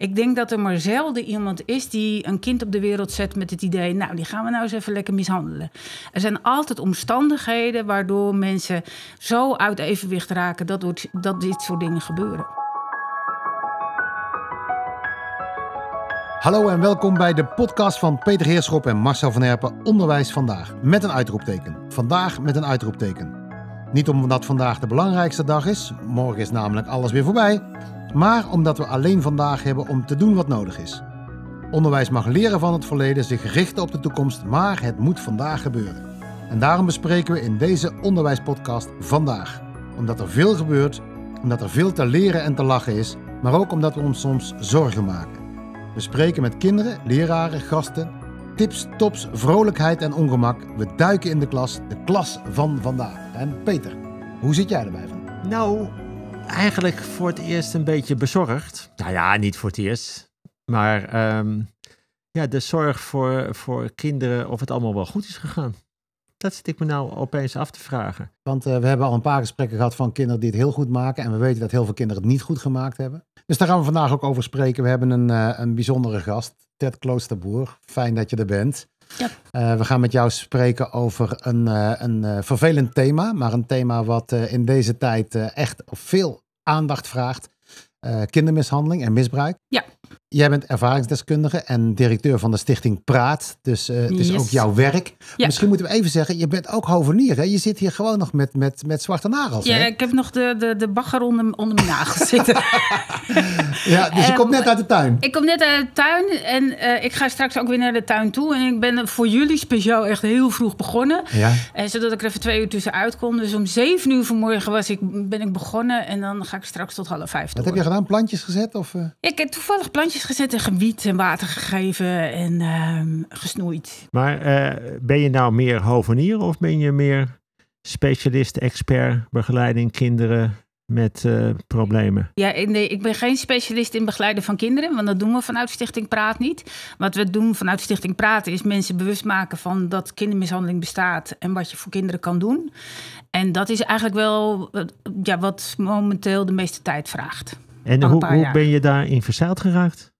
Ik denk dat er maar zelden iemand is die een kind op de wereld zet met het idee, nou, die gaan we nou eens even lekker mishandelen. Er zijn altijd omstandigheden waardoor mensen zo uit evenwicht raken dat, dat dit soort dingen gebeuren. Hallo en welkom bij de podcast van Peter Heerschop en Marcel van Herpen, Onderwijs Vandaag, met een uitroepteken. Vandaag met een uitroepteken. Niet omdat vandaag de belangrijkste dag is, morgen is namelijk alles weer voorbij, maar omdat we alleen vandaag hebben om te doen wat nodig is. Onderwijs mag leren van het verleden, zich richten op de toekomst, maar het moet vandaag gebeuren. En daarom bespreken we in deze onderwijspodcast vandaag. Omdat er veel gebeurt, omdat er veel te leren en te lachen is, maar ook omdat we ons soms zorgen maken. We spreken met kinderen, leraren, gasten, tips, tops, vrolijkheid en ongemak. We duiken in de klas, de klas van vandaag. En Peter, hoe zit jij erbij van? Nou, eigenlijk voor het eerst een beetje bezorgd. Nou ja, niet voor het eerst. Maar ehm, ja, de zorg voor, voor kinderen of het allemaal wel goed is gegaan. Dat zit ik me nou opeens af te vragen. Want uh, we hebben al een paar gesprekken gehad van kinderen die het heel goed maken. En we weten dat heel veel kinderen het niet goed gemaakt hebben. Dus daar gaan we vandaag ook over spreken. We hebben een, uh, een bijzondere gast, Ted Kloosterboer. Fijn dat je er bent. Uh, we gaan met jou spreken over een, een vervelend thema. Maar een thema wat in deze tijd echt veel aandacht vraagt. Kindermishandeling en misbruik. Ja. Jij bent ervaringsdeskundige en directeur van de stichting Praat. Dus uh, het is ook jouw werk. Misschien moeten we even zeggen, je bent ook hovenier. Hè? Je zit hier gewoon nog met, met, met zwarte nagels. Ja, hè? ik heb nog de, de, de bagger onder, onder mijn nagels zitten. ja, dus je komt net uit de tuin. Ik kom net uit de tuin en uh, ik ga straks ook weer naar de tuin toe. En ik ben voor jullie speciaal echt heel vroeg begonnen. Ja. Uh, zodat ik er even twee uur tussenuit kon. Dus om zeven uur vanmorgen was ik, ben ik begonnen. En dan ga ik straks tot half vijf Wat heb je gedaan? Plantjes gezet? Of, Ik heb toevallig plantjes gezet en gebied en water gegeven en uh, gesnoeid. Maar uh, ben je nou meer hovenier of ben je meer specialist, expert, begeleiding kinderen met uh, problemen? Ja, nee, ik ben geen specialist in begeleiden van kinderen, want dat doen we vanuit Stichting Praat niet. Wat we doen vanuit Stichting Praat is mensen bewust maken van dat kindermishandeling bestaat en wat je voor kinderen kan doen. En dat is eigenlijk wel ja, wat momenteel de meeste tijd vraagt. En hoe, hoe ben je daarin verzeild geraakt?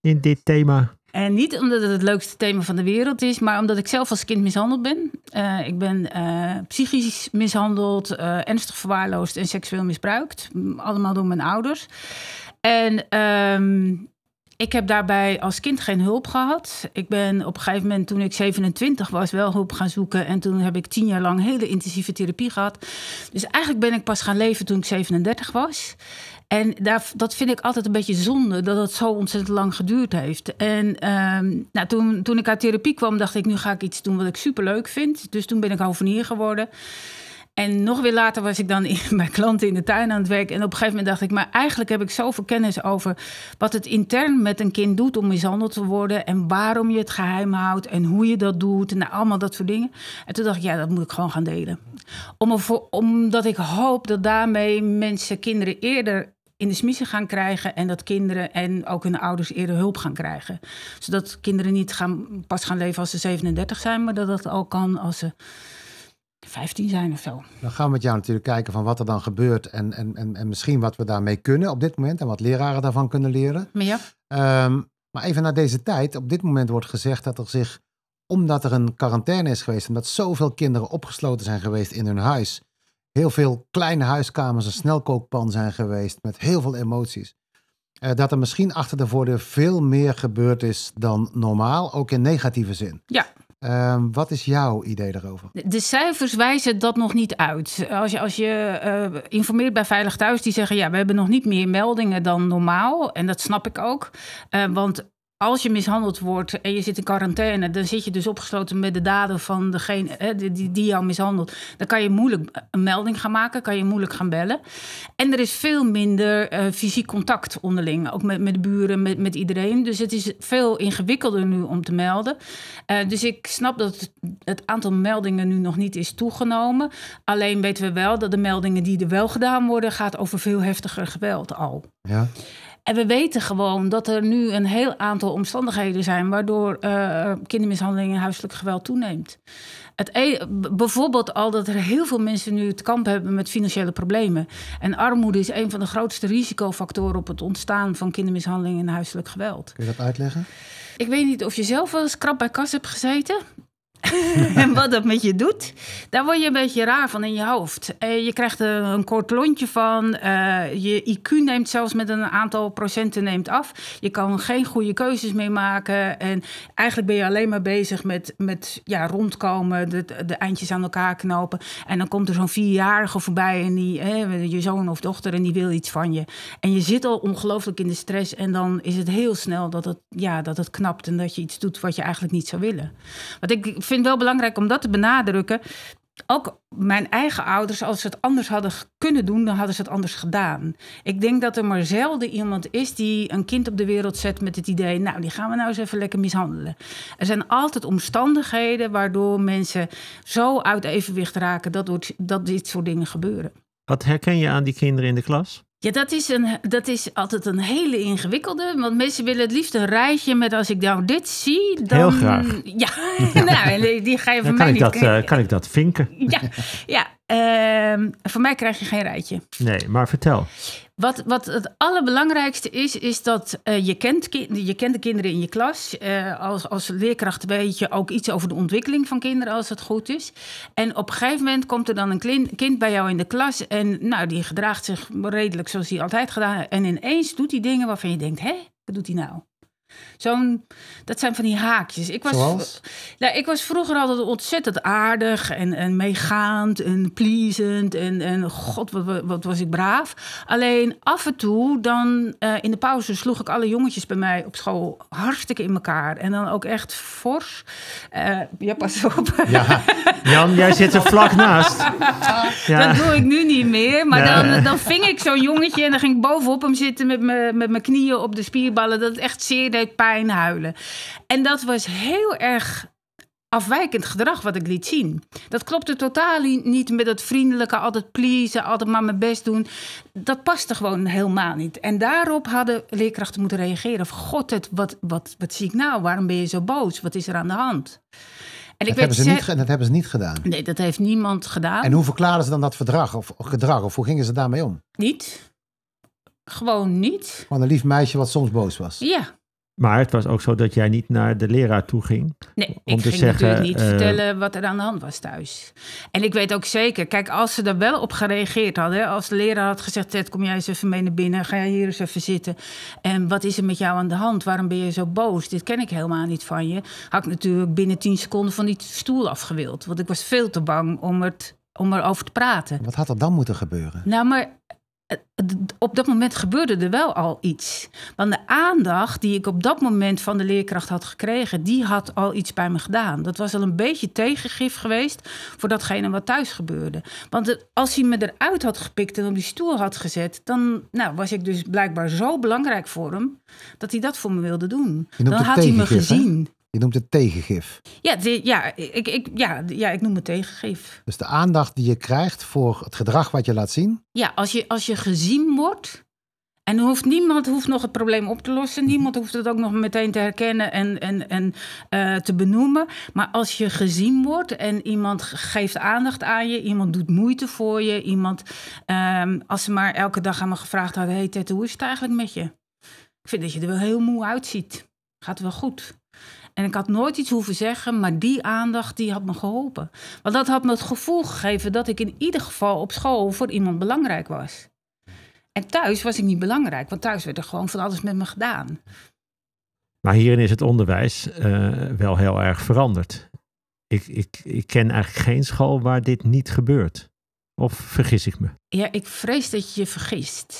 In dit thema? En niet omdat het het leukste thema van de wereld is, maar omdat ik zelf als kind mishandeld ben. Uh, ik ben uh, psychisch mishandeld, uh, ernstig verwaarloosd en seksueel misbruikt. Allemaal door mijn ouders. En um, ik heb daarbij als kind geen hulp gehad. Ik ben op een gegeven moment, toen ik 27 was, wel hulp gaan zoeken. En toen heb ik tien jaar lang hele intensieve therapie gehad. Dus eigenlijk ben ik pas gaan leven toen ik 37 was. En dat vind ik altijd een beetje zonde, dat het zo ontzettend lang geduurd heeft. En um, nou, toen, toen ik uit therapie kwam, dacht ik, nu ga ik iets doen wat ik superleuk vind. Dus toen ben ik hovenier geworden. En nog weer later was ik dan in, bij klanten in de tuin aan het werk. En op een gegeven moment dacht ik, maar eigenlijk heb ik zoveel kennis over wat het intern met een kind doet om mishandeld te worden. En waarom je het geheim houdt en hoe je dat doet. En nou, allemaal dat soort dingen. En toen dacht ik, ja, dat moet ik gewoon gaan delen. Om omdat ik hoop dat daarmee mensen, kinderen eerder in de smiezen gaan krijgen en dat kinderen en ook hun ouders eerder hulp gaan krijgen. Zodat kinderen niet gaan, pas gaan leven als ze 37 zijn, maar dat dat al kan als ze 15 zijn of zo. Dan gaan we met jou natuurlijk kijken van wat er dan gebeurt en, en, en, en misschien wat we daarmee kunnen op dit moment en wat leraren daarvan kunnen leren. Ja. Um, maar even naar deze tijd. Op dit moment wordt gezegd dat er zich, omdat er een quarantaine is geweest, omdat zoveel kinderen opgesloten zijn geweest in hun huis, heel veel kleine huiskamers een snelkookpan zijn geweest met heel veel emoties. Uh, dat er misschien achter de voordeur veel meer gebeurd is dan normaal, ook in negatieve zin. Ja. Uh, wat is jouw idee daarover? De cijfers wijzen dat nog niet uit. Als je, als je uh, informeert bij Veilig Thuis, die zeggen ja, we hebben nog niet meer meldingen dan normaal. En dat snap ik ook. Uh, want als je mishandeld wordt en je zit in quarantaine, dan zit je dus opgesloten met de daden van degene hè, die, die jou mishandelt. Dan kan je moeilijk een melding gaan maken, kan je moeilijk gaan bellen. En er is veel minder uh, fysiek contact onderling, ook met, met de buren, met, met iedereen. Dus het is veel ingewikkelder nu om te melden. Uh, dus ik snap dat het, het, aantal meldingen nu nog niet is toegenomen. Alleen weten we wel dat de meldingen die er wel gedaan worden, gaat over veel heftiger geweld al. Ja. En we weten gewoon dat er nu een heel aantal omstandigheden zijn waardoor uh, kindermishandeling en huiselijk geweld toeneemt. Het, e- bijvoorbeeld al dat er heel veel mensen nu te kamp hebben met financiële problemen. En armoede is een van de grootste risicofactoren op het ontstaan van kindermishandeling en huiselijk geweld. Kun je dat uitleggen? Ik weet niet of je zelf wel eens krap bij kas hebt gezeten. en wat dat met je doet, daar word je een beetje raar van in je hoofd. Uh, je krijgt een kort lontje van. Uh, je IQ neemt zelfs met een aantal procenten neemt af. Je kan geen goede keuzes meer maken. En eigenlijk ben je alleen maar bezig met, met ja, rondkomen, de, de eindjes aan elkaar knopen. En dan komt er zo'n vierjarige voorbij en die, je zoon of dochter, en die wil iets van je. En je zit al ongelooflijk in de stress. En dan is het heel snel dat het, ja, dat het knapt en dat je iets doet wat je eigenlijk niet zou willen. Wat ik vind wel belangrijk om dat te benadrukken. Ook mijn eigen ouders, als ze het anders hadden kunnen doen, dan hadden ze het anders gedaan. Ik denk dat er maar zelden iemand is die een kind op de wereld zet met het idee, nou, die gaan we nou eens even lekker mishandelen. Er zijn altijd omstandigheden waardoor mensen zo uit evenwicht raken dat, dat dit soort dingen gebeuren. Wat herken je aan die kinderen in de klas? Ja, dat is, een, dat is altijd een hele ingewikkelde. Want mensen willen het liefst een rijtje met als ik nou dit zie, dan... Heel graag. Ja, nou, die ga je van mij niet... Ik dat, uh, kan ik dat vinken? Ja, ja uh, voor mij krijg je geen rijtje. Nee, maar vertel. Wat, wat het allerbelangrijkste is, is dat uh, je, kent, je kent de kinderen in je klas. Uh, als, als leerkracht weet je ook iets over de ontwikkeling van kinderen, als het goed is. En op een gegeven moment komt er dan een kind bij jou in de klas. En nou, die gedraagt zich redelijk zoals hij altijd gedaan. En ineens doet hij dingen waarvan je denkt: hé, wat doet hij nou? Zo'n, dat zijn van die haakjes. Ik was, Zoals? Nou, ik was vroeger altijd ontzettend aardig en, en meegaand en pleasend. En, en god, wat, wat was ik braaf. Alleen af en toe, dan uh, in de pauze sloeg ik alle jongetjes bij mij op school hartstikke in elkaar. En dan ook echt fors. Uh, ja, pas op. Ja, Jan, jij zit er vlak naast. Ja. Dat doe ik nu niet meer. Maar dan, dan ving ik zo'n jongetje en dan ging ik bovenop hem zitten met mijn knieën op de spierballen. Dat het echt zeer deed pijn, huilen. En dat was heel erg afwijkend gedrag wat ik liet zien. Dat klopte totaal niet met het vriendelijke, altijd pleasen, altijd maar mijn best doen. Dat paste gewoon helemaal niet. En daarop hadden leerkrachten moeten reageren. Of god, het, wat, wat, wat zie ik nou? Waarom ben je zo boos? Wat is er aan de hand? En ik dat, weet hebben ze niet, dat hebben ze niet gedaan. Nee, dat heeft niemand gedaan. En hoe verklaren ze dan dat verdrag of gedrag? Of hoe gingen ze daarmee om? Niet. Gewoon niet. Van een lief meisje wat soms boos was. Ja, maar het was ook zo dat jij niet naar de leraar toe ging. Nee, om ik te ging zeggen, natuurlijk niet uh, vertellen wat er aan de hand was thuis. En ik weet ook zeker, kijk, als ze er wel op gereageerd hadden... als de leraar had gezegd, Ted, kom jij eens even mee naar binnen... ga jij hier eens even zitten. En wat is er met jou aan de hand? Waarom ben je zo boos? Dit ken ik helemaal niet van je. Had ik natuurlijk binnen tien seconden van die stoel afgewild. Want ik was veel te bang om, het, om erover te praten. Wat had er dan moeten gebeuren? Nou, maar op dat moment gebeurde er wel al iets. Want de aandacht die ik op dat moment van de leerkracht had gekregen, die had al iets bij me gedaan. Dat was al een beetje tegengif geweest voor datgene wat thuis gebeurde. Want als hij me eruit had gepikt en op die stoel had gezet, dan nou, was ik dus blijkbaar zo belangrijk voor hem dat hij dat voor me wilde doen. Dan had hij me gezien. Hè? Je noemt het tegengif. Ja, de, ja, ik, ik, ja, ja, ik noem het tegengif. Dus de aandacht die je krijgt voor het gedrag wat je laat zien. Ja, als je, als je gezien wordt. En hoeft, niemand hoeft nog het probleem op te lossen. Niemand hoeft het ook nog meteen te herkennen en, en, en uh, te benoemen. Maar als je gezien wordt en iemand geeft aandacht aan je, iemand doet moeite voor je, iemand, um, als ze maar elke dag aan me gevraagd hadden: Hey Ted, hoe is het eigenlijk met je? Ik vind dat je er wel heel moe uitziet. Gaat wel goed. En ik had nooit iets hoeven zeggen, maar die aandacht die had me geholpen. Want dat had me het gevoel gegeven dat ik in ieder geval op school voor iemand belangrijk was. En thuis was ik niet belangrijk, want thuis werd er gewoon van alles met me gedaan. Maar hierin is het onderwijs uh, wel heel erg veranderd. Ik, ik, ik ken eigenlijk geen school waar dit niet gebeurt. Of vergis ik me? Ja, ik vrees dat je je vergist.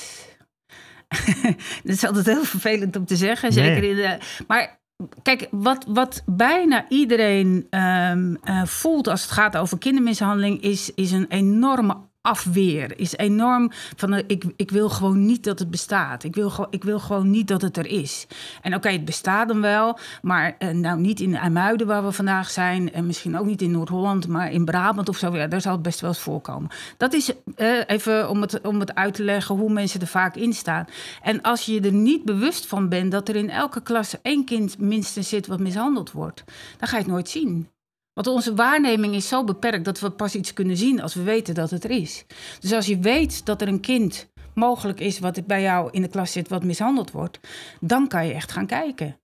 dat is altijd heel vervelend om te zeggen. Zeker in de, maar Kijk, wat, wat bijna iedereen um, uh, voelt als het gaat over kindermishandeling, is, is een enorme afweer. Is enorm van eh, ik, ik wil gewoon niet dat het bestaat. Ik wil, ik wil gewoon niet dat het er is. En oké, het bestaat dan wel, maar uh, nou niet in IJmuiden waar we vandaag zijn. En misschien ook niet in Noord-Holland, maar in Brabant of zo. Daar zal het best wel eens voorkomen. Dat is uh, even om het, om het uit te leggen hoe mensen er vaak in staan. En als je er niet bewust van bent dat er in elke klas één kind minstens zit wat mishandeld wordt, dan ga je het nooit zien. Want onze waarneming is zo beperkt dat we pas iets kunnen zien als we weten dat het er is. Dus als je weet dat er een kind mogelijk is wat bij jou in de klas zit wat mishandeld wordt, dan kan je echt gaan kijken.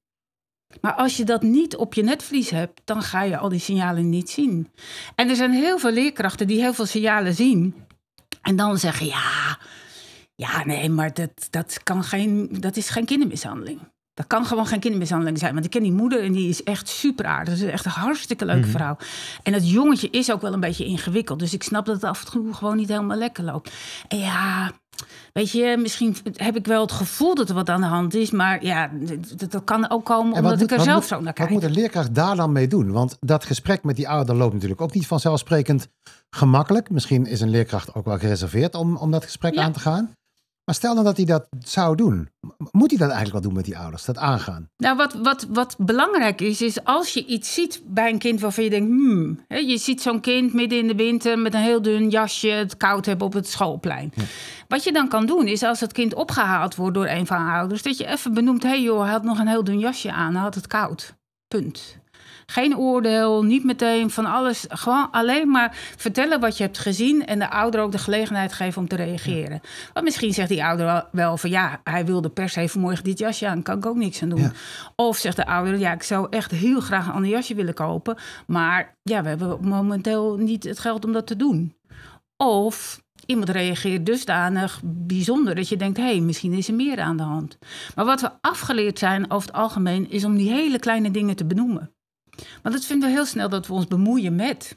Maar als je dat niet op je netvlies hebt, dan ga je al die signalen niet zien. En er zijn heel veel leerkrachten die heel veel signalen zien. En dan zeggen, ja, ja nee, maar dat, dat, kan geen, dat is geen kindermishandeling. Dat kan gewoon geen kindermishandeling zijn. Want ik ken die moeder en die is echt super aardig. Dat is echt een hartstikke leuke Mhm. vrouw. En dat jongetje is ook wel een beetje ingewikkeld. Dus ik snap dat het af en toe gewoon niet helemaal lekker loopt. En ja, weet je, misschien heb ik wel het gevoel dat er wat aan de hand is. Maar ja, dat, dat kan ook komen En omdat wat ik er wat zelf moet- zo naar Wat kijk. moet een leerkracht daar dan mee doen? Want dat gesprek met die ouder loopt natuurlijk ook niet vanzelfsprekend gemakkelijk. Misschien is een leerkracht ook wel gereserveerd om, om dat gesprek Ja. aan te gaan. Maar stel nou dat hij dat zou doen. Moet hij dat eigenlijk wel doen met die ouders? Dat aangaan? Nou, wat, wat, wat belangrijk is, is als je iets ziet bij een kind waarvan je denkt, hmm, hè, je ziet zo'n kind midden in de winter met een heel dun jasje het koud hebben op het schoolplein. Wat je dan kan doen, is als het kind opgehaald wordt door een van de ouders, dat je even benoemt, hé hey joh, hij had nog een heel dun jasje aan, hij had het koud. Punt. Geen oordeel, niet meteen van alles. Gewoon alleen maar vertellen wat je hebt gezien en de ouder ook de gelegenheid geven om te reageren. Want misschien zegt die ouder wel, wel van ja, hij wilde per se vanmorgen dit jasje aan, kan ik ook niks aan doen. Ja. Of zegt de ouder, ja, ik zou echt heel graag een ander jasje willen kopen, maar ja, we hebben momenteel niet het geld om dat te doen. Of iemand reageert dusdanig bijzonder dat je denkt, hé, hey, misschien is er meer aan de hand. Maar wat we afgeleerd zijn over het algemeen, is om die hele kleine dingen te benoemen. Want dat vinden we heel snel dat we ons bemoeien met.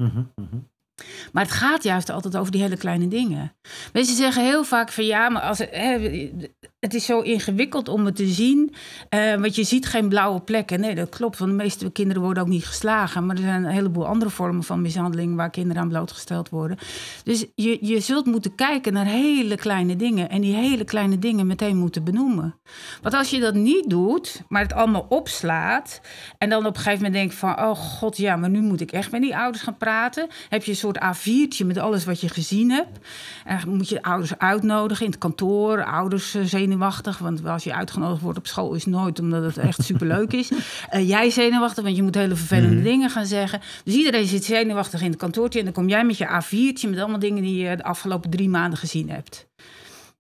Maar het gaat juist altijd over die hele kleine dingen. Mensen zeggen heel vaak van ja, maar als hè, het is zo ingewikkeld om het te zien. eh, want je ziet geen blauwe plekken. Nee, dat klopt. Want de meeste kinderen worden ook niet geslagen. Maar er zijn een heleboel andere vormen van mishandeling waar kinderen aan blootgesteld worden. Dus je, je zult moeten kijken naar hele kleine dingen. En die hele kleine dingen meteen moeten benoemen. Want als je dat niet doet, maar het allemaal opslaat. En dan op een gegeven moment denk van, oh god, ja, maar nu moet ik echt met die ouders gaan praten. Heb je een soort A4'tje met alles wat je gezien hebt. En dan moet je ouders uitnodigen in het kantoor. Ouders eh, zenuwachtig, want als je uitgenodigd wordt op school is nooit omdat het echt superleuk is. Eh, jij zenuwachtig, want je moet hele vervelende dingen gaan zeggen. Dus iedereen zit zenuwachtig in het kantoortje. En dan kom jij met je A4'tje met allemaal dingen die je de afgelopen drie maanden gezien hebt.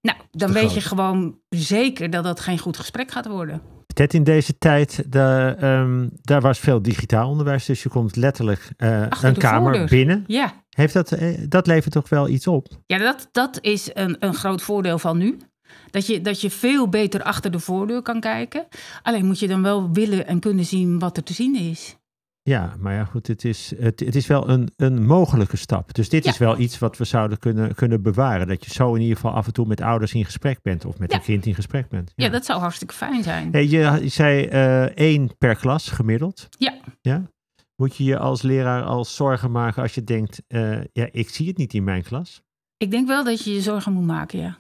Nou, dan weet je gewoon zeker dat dat geen goed gesprek gaat worden. Ted, in deze tijd, de, ehm, daar was veel digitaal onderwijs. Dus je komt letterlijk eh, een kamer voordeur. binnen. Ja, Heeft dat, eh, dat levert toch wel iets op? Ja, dat, dat is een, een groot voordeel van nu. Dat je, dat je veel beter achter de voordeur kan kijken. Alleen moet je dan wel willen en kunnen zien wat er te zien is. Ja, maar ja, goed, het is, het, het is wel een, een mogelijke stap. Dus dit Ja. is wel iets wat we zouden kunnen, kunnen bewaren. Dat je zo in ieder geval af en toe met ouders in gesprek bent. Of met Ja. een kind in gesprek bent. Ja, dat zou hartstikke fijn zijn. Hey, je, je zei eh, één per klas gemiddeld. Ja. ja. Moet je je als leraar al zorgen maken als je denkt, eh, ja, ik zie het niet in mijn klas? Ik denk wel dat je je zorgen moet maken, ja.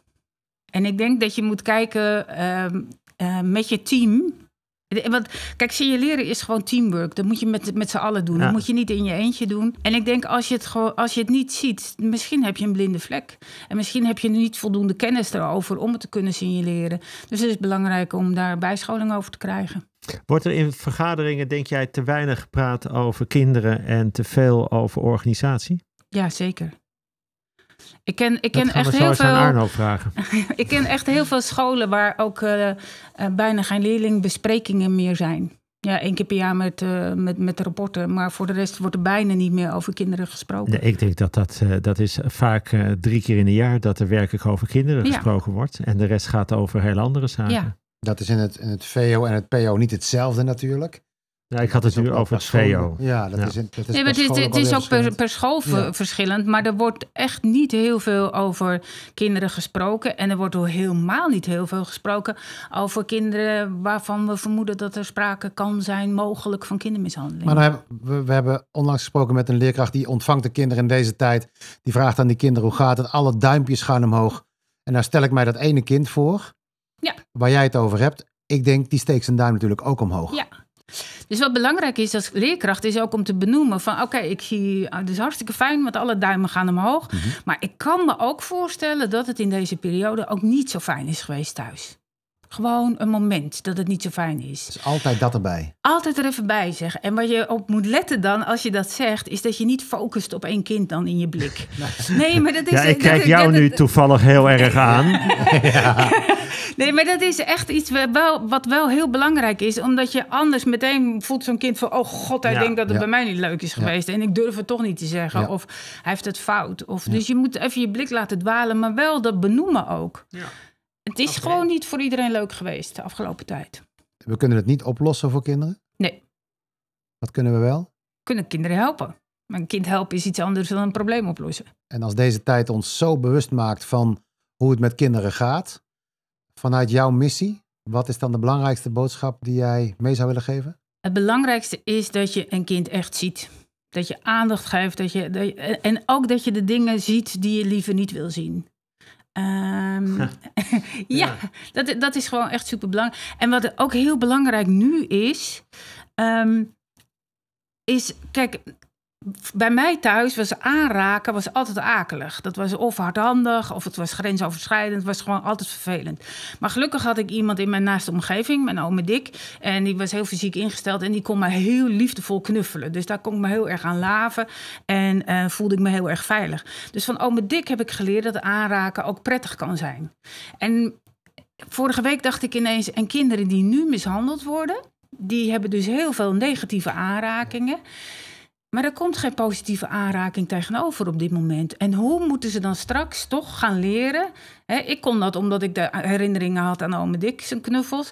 En ik denk dat je moet kijken ehm, eh, met je team. Want kijk, signaleren is gewoon teamwork. Dat moet je met, met z'n allen doen. Ja. Dat moet je niet in je eentje doen. En ik denk, als je, het gewoon, als je het niet ziet, misschien heb je een blinde vlek. En misschien heb je niet voldoende kennis erover om het te kunnen signaleren. Dus het is belangrijk om daar bijscholing over te krijgen. Wordt er in vergaderingen, denk jij, te weinig gepraat over kinderen en te veel over organisatie? Ja, zeker. Ik ken, ik ken echt heel veel. Arno vragen. Ik ken echt heel veel scholen waar ook eh, eh, bijna geen leerlingbesprekingen meer zijn. Ja, één keer per jaar met, eh, met, met de rapporten. Maar voor de rest wordt er bijna niet meer over kinderen gesproken. Nee, ik denk dat dat, eh, dat is vaak eh, drie keer in een jaar dat er werkelijk over kinderen Ja. gesproken wordt. En de rest gaat over heel andere zaken. Ja. Dat is in het, in het VO en het PO niet hetzelfde natuurlijk. Ja, ik had het nu over het. VO. Ja, dat Ja. is, in- dat is Nee, maar per het is, school het is ook per, per school Ja. verschillend. Maar er wordt echt niet heel veel over kinderen gesproken. En er wordt ook helemaal niet heel veel gesproken over kinderen waarvan we vermoeden dat er sprake kan zijn, mogelijk van kindermishandeling. Maar hebben, we, we hebben onlangs gesproken met een leerkracht die ontvangt de kinderen in deze tijd. Die vraagt aan die kinderen hoe gaat het? Alle duimpjes gaan omhoog. En nou stel ik mij dat ene kind voor, Ja. waar jij het over hebt. Ik denk, die steekt zijn duim natuurlijk ook omhoog. Ja. Dus wat belangrijk is als leerkracht, is ook om te benoemen van oké, ik zie, ah, het is hartstikke fijn, want alle duimen gaan omhoog. Mhm. Maar ik kan me ook voorstellen dat het in deze periode ook niet zo fijn is geweest thuis. Gewoon een moment dat het niet zo fijn is. Dus altijd dat erbij. Altijd er even bij zeggen. En wat je op moet letten dan, als je dat zegt, is dat je niet focust op één kind dan in je blik. Nee, maar dat is... Ja, ik dat- kijk dat- jou dat- nu toevallig heel erg aan. Nee, maar dat is echt iets wel, wat wel heel belangrijk is. Omdat je anders meteen voelt zo'n kind van... oh god, hij Ja, denkt dat het ja. bij mij niet leuk is Ja. geweest. En ik durf het toch niet te zeggen. Ja. Of hij heeft het fout. Of, Dus je moet even je blik laten dwalen, maar wel dat benoemen ook. Het is gewoon niet voor iedereen leuk geweest de afgelopen tijd. We kunnen het niet oplossen voor kinderen. Nee. Wat kunnen we wel? Kunnen kinderen helpen. Maar een kind helpen is iets anders dan een probleem oplossen. En als deze tijd ons zo bewust maakt van hoe het met kinderen gaat, vanuit jouw missie, wat is dan de belangrijkste boodschap die jij mee zou willen geven? Het belangrijkste is dat je een kind echt ziet. Dat je aandacht geeft. Dat je, dat je- en ook dat je de dingen ziet die je liever niet wil zien. Ehm, ja, Ja. Dat, dat is gewoon echt super belangrijk. En wat ook heel belangrijk nu is, ehm, is, kijk, bij mij thuis was aanraken was altijd akelig. Dat was of hardhandig, of het was grensoverschrijdend. Het was gewoon altijd vervelend. Maar gelukkig had ik iemand in mijn naaste omgeving, mijn oom Dick. En die was heel fysiek ingesteld en die kon me heel liefdevol knuffelen. Dus daar kon ik me heel erg aan laven en eh, voelde ik me heel erg veilig. Dus van oom Dick heb ik geleerd dat aanraken ook prettig kan zijn. En vorige week dacht ik ineens, en kinderen die nu mishandeld worden, die hebben dus heel veel negatieve aanrakingen. Maar er komt geen positieve aanraking tegenover op dit moment. En hoe moeten ze dan straks toch gaan leren? Hè, ik kon dat omdat ik de herinneringen had aan ome Dick, zijn knuffels.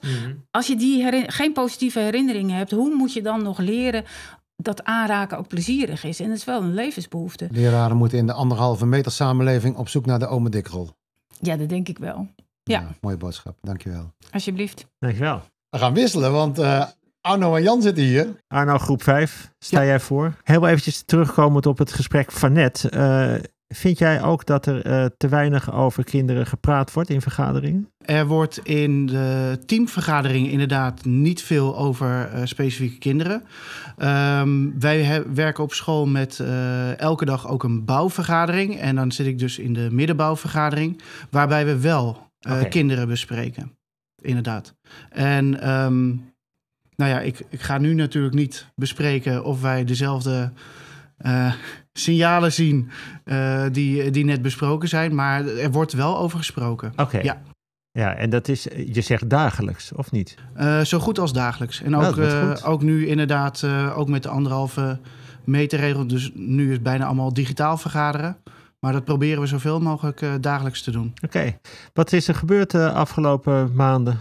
Als je die herin- geen positieve herinneringen hebt, hoe moet je dan nog leren dat aanraken ook plezierig is? En dat is wel een levensbehoefte. Leraren moeten in de anderhalve meter samenleving op zoek naar de ome dikrol. Ja, dat denk ik wel. Ja. mooie boodschap, dankjewel. Alsjeblieft. Dankjewel. We gaan wisselen, want eh, Arno en Jan zitten hier. Arno, groep 5, sta jij voor? Heel eventjes terugkomend op het gesprek van net. Eh, vind jij ook dat er eh, te weinig over kinderen gepraat wordt in vergaderingen? Er wordt in de teamvergaderingen inderdaad niet veel over eh, specifieke kinderen. Ehm, wij werken op school met eh, elke dag ook een bouwvergadering. En dan zit ik dus in de middenbouwvergadering, waarbij we wel eh, kinderen bespreken. Inderdaad. En ehm, nou ja, ik, ik ga nu natuurlijk niet bespreken of wij dezelfde eh, signalen zien eh, die, die net besproken zijn. Maar er wordt wel over gesproken. Oké. Ja. Ja, en dat is, je zegt dagelijks, of niet? Eh, zo goed als dagelijks. En Nou, ook, ook nu inderdaad, ook met de anderhalve meter regel. Dus nu is het bijna allemaal digitaal vergaderen. Maar dat proberen we zoveel mogelijk dagelijks te doen. Oké. Wat is er gebeurd de afgelopen maanden?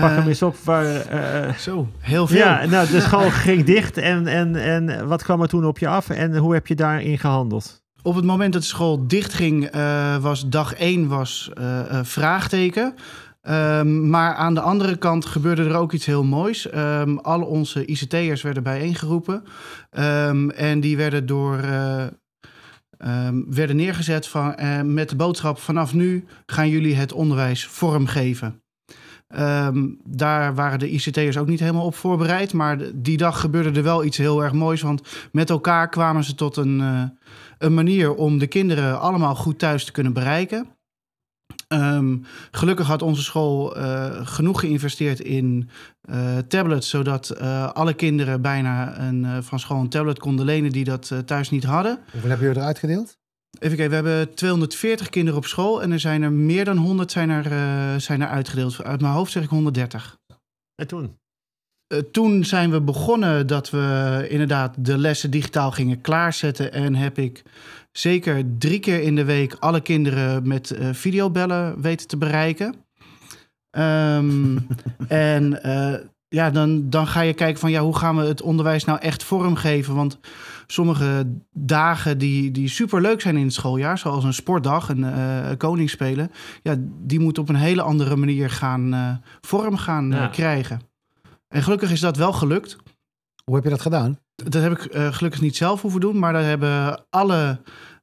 Pak Eh, hem eens op waar... eh, Zo, heel veel. ja, nou, de school ging dicht en, en, en wat kwam er toen op je af en hoe heb je daarin gehandeld? Op het moment dat de school dichtging, eh was dag één was, eh, eh, vraagteken. Ehm, maar aan de andere kant gebeurde er ook iets heel moois. Ehm alle onze ICT'ers werden bijeengeroepen. Ehm, en die werden, door, eh, werden neergezet van, eh, met de boodschap... vanaf nu gaan jullie het onderwijs vormgeven. Ehm, daar waren de ICT'ers ook niet helemaal op voorbereid. Maar die dag gebeurde er wel iets heel erg moois. Want met elkaar kwamen ze tot een, eh, een manier om de kinderen allemaal goed thuis te kunnen bereiken. Ehm, gelukkig had onze school eh, genoeg geïnvesteerd in eh, tablets, zodat alle kinderen bijna een, van school een tablet konden lenen die dat thuis niet hadden. Hoeveel hebben jullie eruit gedeeld? Even kijken, we hebben 240 kinderen op school en er zijn er meer dan 100 zijn er, eh, zijn er uitgedeeld. Uit mijn hoofd zeg ik 130. En toen? Eh, toen zijn we begonnen dat we inderdaad de lessen digitaal gingen klaarzetten. En heb ik zeker drie keer in de week alle kinderen met eh, videobellen weten te bereiken. Ehm, en ja, dan, dan ga je kijken van ja, hoe gaan we het onderwijs nou echt vormgeven? Want sommige dagen die, die super leuk zijn in het schooljaar, zoals een sportdag, een uh, koningsspelen, ja, die moeten op een hele andere manier gaan uh, vorm gaan uh, Ja. krijgen. En gelukkig is dat wel gelukt. Hoe heb je dat gedaan? Dat heb ik eh, gelukkig niet zelf hoeven doen, maar daar hebben alle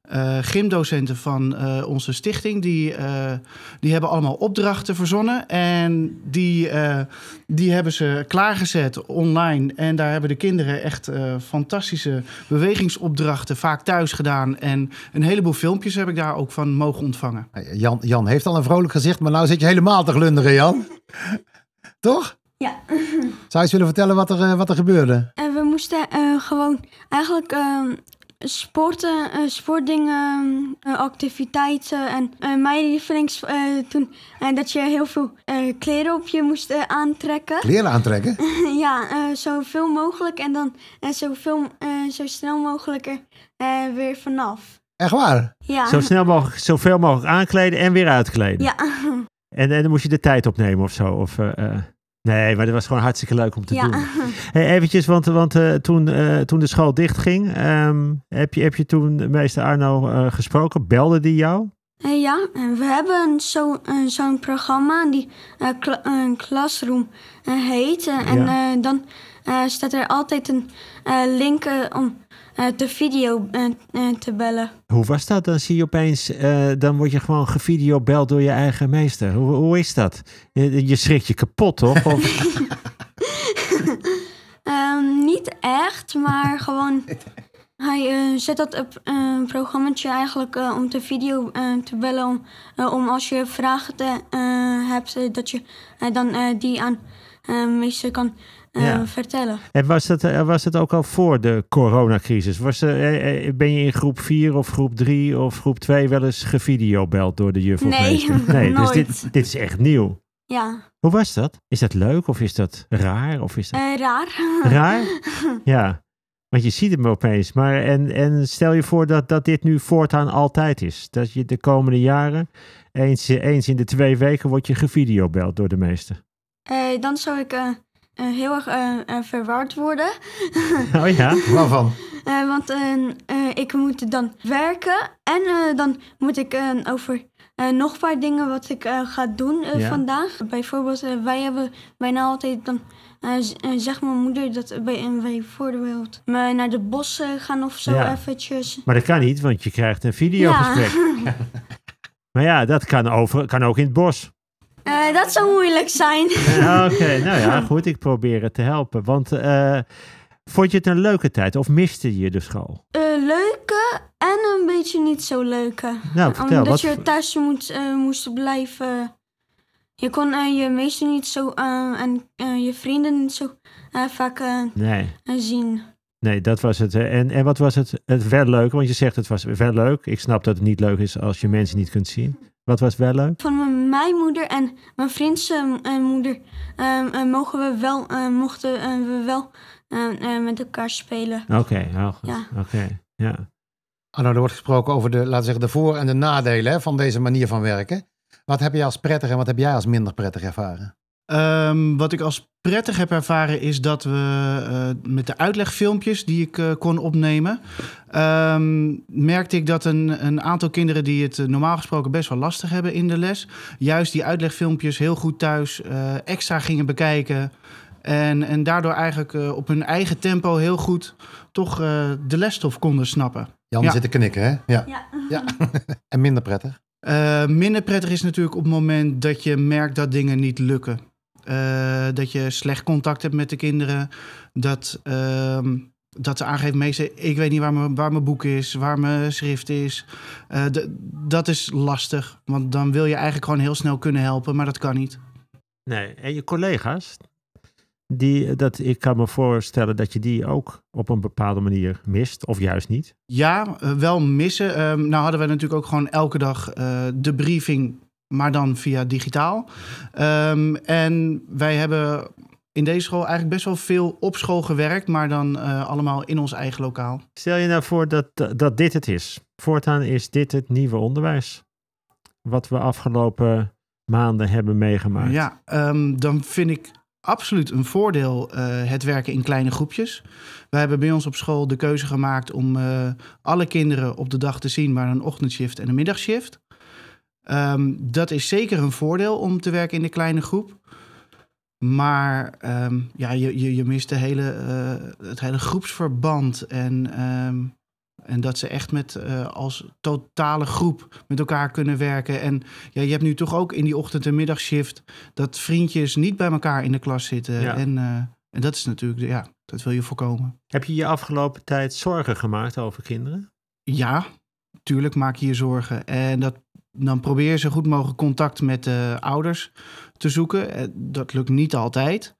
eh, gymdocenten van eh, onze stichting, die, eh, die hebben allemaal opdrachten verzonnen. En die, eh, die hebben ze klaargezet online. En daar hebben de kinderen echt eh, fantastische bewegingsopdrachten vaak thuis gedaan. En een heleboel filmpjes heb ik daar ook van mogen ontvangen. Jan, Jan heeft al een vrolijk gezicht, maar nou zit je helemaal te glunderen, Jan. Toch? Ja. Zou je eens willen vertellen wat er, wat er gebeurde? En we moesten eh, gewoon eigenlijk ehm, sporten, eh, sportdingen, eh, activiteiten. En eh, mijn lievelings eh, toen dat je heel veel eh, kleren op je moest aantrekken. Kleren aantrekken? ja, eh, zoveel mogelijk. En dan eh, zoveel, eh, zo snel mogelijk er weer vanaf. Echt waar? Ja. Zo snel mogelijk, zoveel mogelijk aankleden en weer uitkleden. Ja. En, en dan moest je de tijd opnemen of zo. Of, eh, eh, nee, maar dat was gewoon hartstikke leuk om te ja. doen. Hey, eventjes, want, want eh, toen, eh, toen de school dichtging, ehm, heb, je, heb je toen meester Arno eh, gesproken? Belde die jou? Ja, en we hebben zo, eh, zo'n programma die kla- een Classroom heet. En Ja. dan staat er altijd een link om eh, de video eh, eh, te bellen. Hoe was dat? Dan zie je opeens, dan word je gewoon gevideobeld door je eigen meester. Hoe, hoe is dat? Je, je schrikt je kapot, toch? Of, Ehm, niet echt, maar gewoon... Hij zet dat op een programmaatje eigenlijk om de video te bellen. Om, om als je vragen te, hebt, dat je dan die aan meester kan Ja. vertellen. en was dat, eh, was dat ook al voor de coronacrisis? Was, er, eh, eh, ben je in groep 4 of groep 3 of groep 2 wel eens gevideobeld door de juf of Nee, meester? Nee, dus nooit. dit, dit is echt nieuw. Ja, Hoe was dat? Is dat leuk of is dat raar? Of is dat eh, raar. raar? Ja, want je ziet hem opeens. Maar en, en stel je voor dat, dat dit nu voortaan altijd is. Dat je de komende jaren, eens, eens in de twee weken, wordt je gevideobeld door de meester. Eh, dan zou ik eh, eh, heel erg eh, eh, verward worden. Oh ja? Waarvan? Eh, want eh, eh, ik moet dan werken en eh, dan moet ik eh, over eh, nog een paar dingen wat ik eh, ga doen eh, Ja. vandaag. Bijvoorbeeld, eh, wij hebben bijna altijd dan, eh, z- eh, zegt mijn moeder dat wij bijvoorbeeld maar naar de bos eh, gaan of zo Ja. eventjes. Maar dat kan niet, want je krijgt een videogesprek. Maar ja, dat kan, over, kan ook in het bos. Eh, dat zou moeilijk zijn. Ja, Oké, nou ja, goed. Ik probeer het te helpen. Want eh, vond je het een leuke tijd of miste je de school? Eh, leuke en een beetje niet zo leuke. Nou, vertel. Omdat Wat, je thuis moet, eh, moest blijven. Je kon eh, je meester niet zo eh, en eh, je vrienden niet zo eh, vaak eh, nee. eh, zien. Nee, dat was het. En, en wat was het, het wel leuk? Want je zegt het was wel leuk. Ik snap dat het niet leuk is als je mensen niet kunt zien. Wat was wel leuk? Van mijn, mijn moeder en mijn vriends eh, moeder eh, eh, mogen we wel, eh, mochten we wel met elkaar spelen. Oké, heel goed. Ja. Oké, ja. Arno, er wordt gesproken over de, laten we zeggen, de voor- en de nadelen hè, van deze manier van werken. Wat heb je als prettig en wat heb jij als minder prettig ervaren? Ehm, wat ik als prettig heb ervaren is dat we eh, met de uitlegfilmpjes die ik eh, kon opnemen, ehm, merkte ik dat een, een aantal kinderen die het eh, normaal gesproken best wel lastig hebben in de les, juist die uitlegfilmpjes heel goed thuis eh, extra gingen bekijken. En, en daardoor eigenlijk eh, op hun eigen tempo heel goed toch eh, de lesstof konden snappen. Jan Ja. zit te knikken, hè? Ja. Ja. ja. en minder prettig? Eh, minder prettig is natuurlijk op het moment dat je merkt dat dingen niet lukken. Eh, dat je slecht contact hebt met de kinderen. Dat, ehm, dat ze aangeven, meester, ik weet niet waar mijn, waar mijn boek is, waar mijn schrift is. D- dat is lastig, want dan wil je eigenlijk gewoon heel snel kunnen helpen, maar dat kan niet. Nee, en je collega's, die, dat, ik kan me voorstellen dat je die ook op een bepaalde manier mist, of juist niet. Ja, eh, wel missen. Ehm, nou hadden we natuurlijk ook gewoon elke dag de briefing, maar dan via digitaal. Ehm, en wij hebben in deze school eigenlijk best wel veel op school gewerkt, maar dan eh, allemaal in ons eigen lokaal. Stel je nou voor dat, dat dit het is. Voortaan is dit het nieuwe onderwijs. Wat we afgelopen maanden hebben meegemaakt. Ja, ehm, dan vind ik absoluut een voordeel eh, het werken in kleine groepjes. We hebben bij ons op school de keuze gemaakt om eh, alle kinderen op de dag te zien, maar een ochtendshift en een middagshift. Ehm, dat is zeker een voordeel om te werken in de kleine groep. Maar ehm, ja, je, je, je mist de hele, eh, het hele groepsverband. En, ehm, en dat ze echt met, eh, als totale groep met elkaar kunnen werken. En ja, je hebt nu toch ook in die ochtend- en middagshift... dat vriendjes niet bij elkaar in de klas zitten. Ja. En, eh, en dat is natuurlijk, ja, dat wil je voorkomen. Heb je je afgelopen tijd zorgen gemaakt over kinderen? Ja, tuurlijk maak je je zorgen. En dat, dan probeer je zo goed mogelijk contact met de ouders te zoeken. Eh, Dat lukt niet altijd.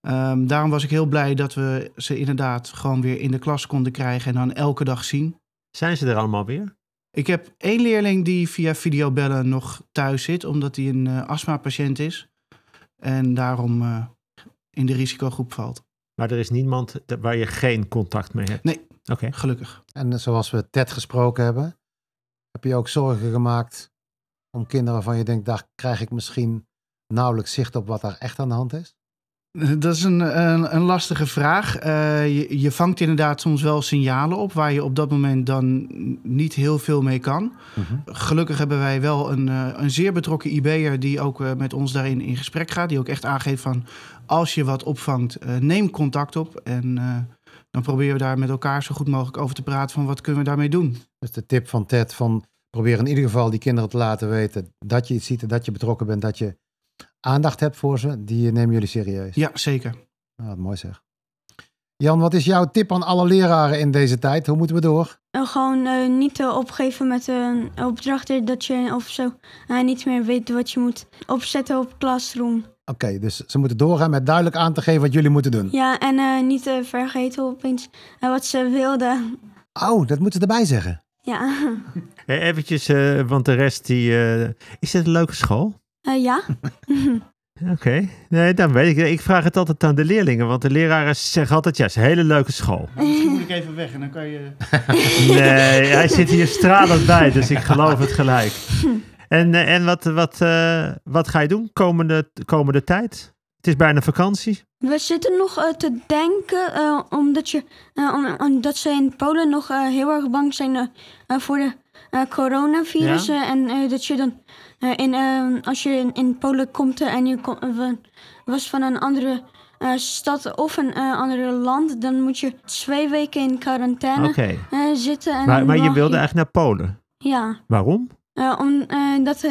Ehm, daarom was ik heel blij dat we ze inderdaad gewoon weer in de klas konden krijgen en dan elke dag zien. Zijn ze er allemaal weer? Ik heb één leerling die via videobellen nog thuis zit, omdat hij een eh astmapatiënt is. En daarom eh, in de risicogroep valt. Maar er is niemand waar je geen contact mee hebt? Nee. Oké. Gelukkig. En zoals we Ted gesproken hebben, heb je ook zorgen gemaakt om kinderen waarvan je denkt, daar krijg ik misschien nauwelijks zicht op wat daar echt aan de hand is? Dat is een, een, een lastige vraag. Eh, je, je vangt inderdaad soms wel signalen op waar je op dat moment dan niet heel veel mee kan. Gelukkig hebben wij wel een, eh, een zeer betrokken IB'er die ook eh, met ons daarin in gesprek gaat. Die ook echt aangeeft van als je wat opvangt, neem contact op. En dan proberen we daar met elkaar zo goed mogelijk over te praten van wat kunnen we daarmee doen. Dus de tip van Ted van probeer in ieder geval die kinderen te laten weten dat je iets ziet en dat je betrokken bent, dat je aandacht hebt voor ze, die nemen jullie serieus. Ja, zeker. Nou, wat mooi zeg. Jan, wat is jouw tip aan alle leraren in deze tijd? Hoe moeten we door? En gewoon eh, niet eh, opgeven met een opdracht dat je of zo eh, niet meer weet wat je moet opzetten op Classroom. Oké, dus ze moeten doorgaan met duidelijk aan te geven wat jullie moeten doen. Ja, en eh, niet eh, vergeten opeens eh, wat ze wilden. Oh, dat moeten ze erbij zeggen. Ja, Hey, eventjes, eh, want de rest die... eh, is dit een leuke school? Eh, ja. Oké, nee, dan weet ik. Ik vraag het altijd aan de leerlingen, want de leraren zeggen altijd, ja, het is een hele leuke school. Misschien moet ik even weg en dan kan je... Nee, hij zit hier stralend bij, dus ik geloof het gelijk. En, en wat, wat, eh, wat ga je doen komende, komende tijd? Het is bijna vakantie. We zitten nog eh, te denken, eh, omdat, je, om- omdat ze in Polen nog heel erg bang zijn voor de coronavirussen. En dat je dan, in, als je in, in Polen komt en je kom- wa- was van een andere stad of een eh, ander land, dan moet je twee weken in quarantaine zitten. En maar, maar je wilde eigenlijk naar Polen. Ja. Waarom? Eh, omdat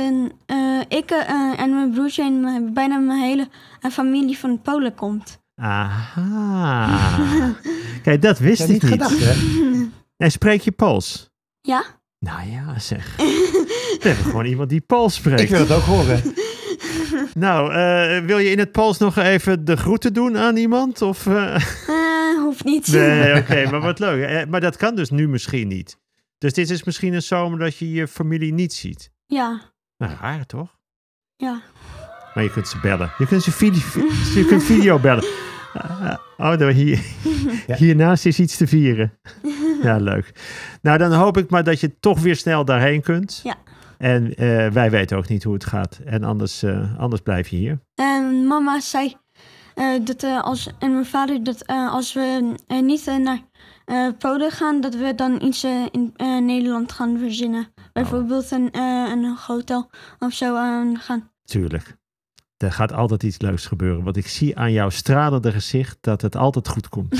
ik eh, en mijn broertje en mijn- bijna mijn hele eh, familie van Polen komt. Aha. Kijk, dat wist ik niet niet. gedacht, hè? En spreek je Pools? Ja? Nou ja, zeg. We hebben gewoon iemand die Pools spreekt. Ik wil het ook horen. Nou, eh, wil je in het Pools nog even de groeten doen aan iemand? Of, eh? Eh, hoeft niet. Nee, oké, maar wat leuk. Eh, Maar dat kan dus nu misschien niet. Dus dit is misschien een zomer dat je je familie niet ziet. Ja, Nou, raar toch? ja. Maar je kunt ze bellen. Je kunt ze video, je kunt video bellen. Ah, oh, nou, hier, Ja. hiernaast is iets te vieren. Ja, leuk. Nou, dan hoop ik maar dat je toch weer snel daarheen kunt. Ja. En eh, wij weten ook niet hoe het gaat. En anders, eh, anders blijf je hier. En mama zei eh, dat eh, als, en mijn vader dat eh, als we eh, niet eh, naar eh, Polen gaan, dat we dan iets eh, in eh, Nederland gaan verzinnen. Bijvoorbeeld een, eh, een hotel of zo eh, gaan. Tuurlijk. Er gaat altijd iets leuks gebeuren. Want ik zie aan jouw stralende gezicht dat het altijd goed komt.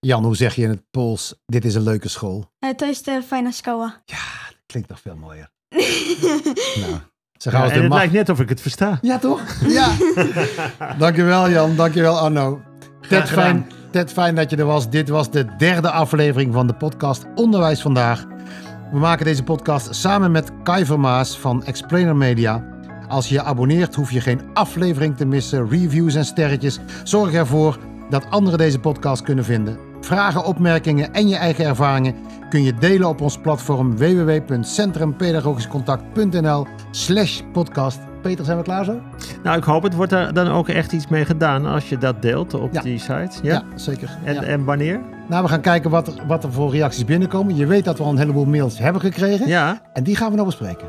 Jan, hoe zeg je in het Pools, dit is een leuke school? Eh, to jest eh, fajna szkoła. Klinkt nog veel mooier. nou, zeg Ja, als en de het lijkt net of ik het versta. Ja, toch? Ja. dankjewel Jan, dankjewel Arno. Ted gedaan. fijn, Ted, fijn dat je er was. Dit was de derde aflevering van de podcast Onderwijs Vandaag. We maken deze podcast samen met Kai Vermaas van Explainer Media. Als je je abonneert, hoef je geen aflevering te missen, reviews en sterretjes. Zorg ervoor dat anderen deze podcast kunnen vinden. Vragen, opmerkingen en je eigen ervaringen kun je delen op ons platform www.centrumpedagogischcontact.nl slash podcast. Peter, zijn we klaar zo? Nou, ik hoop het wordt er dan ook echt iets mee gedaan als je dat deelt op Ja. die site. Ja. zeker. En, Ja. en wanneer? Nou, we gaan kijken wat er, wat er voor reacties binnenkomen. Je weet dat we al een heleboel mails hebben gekregen. Ja. En die gaan we nog bespreken.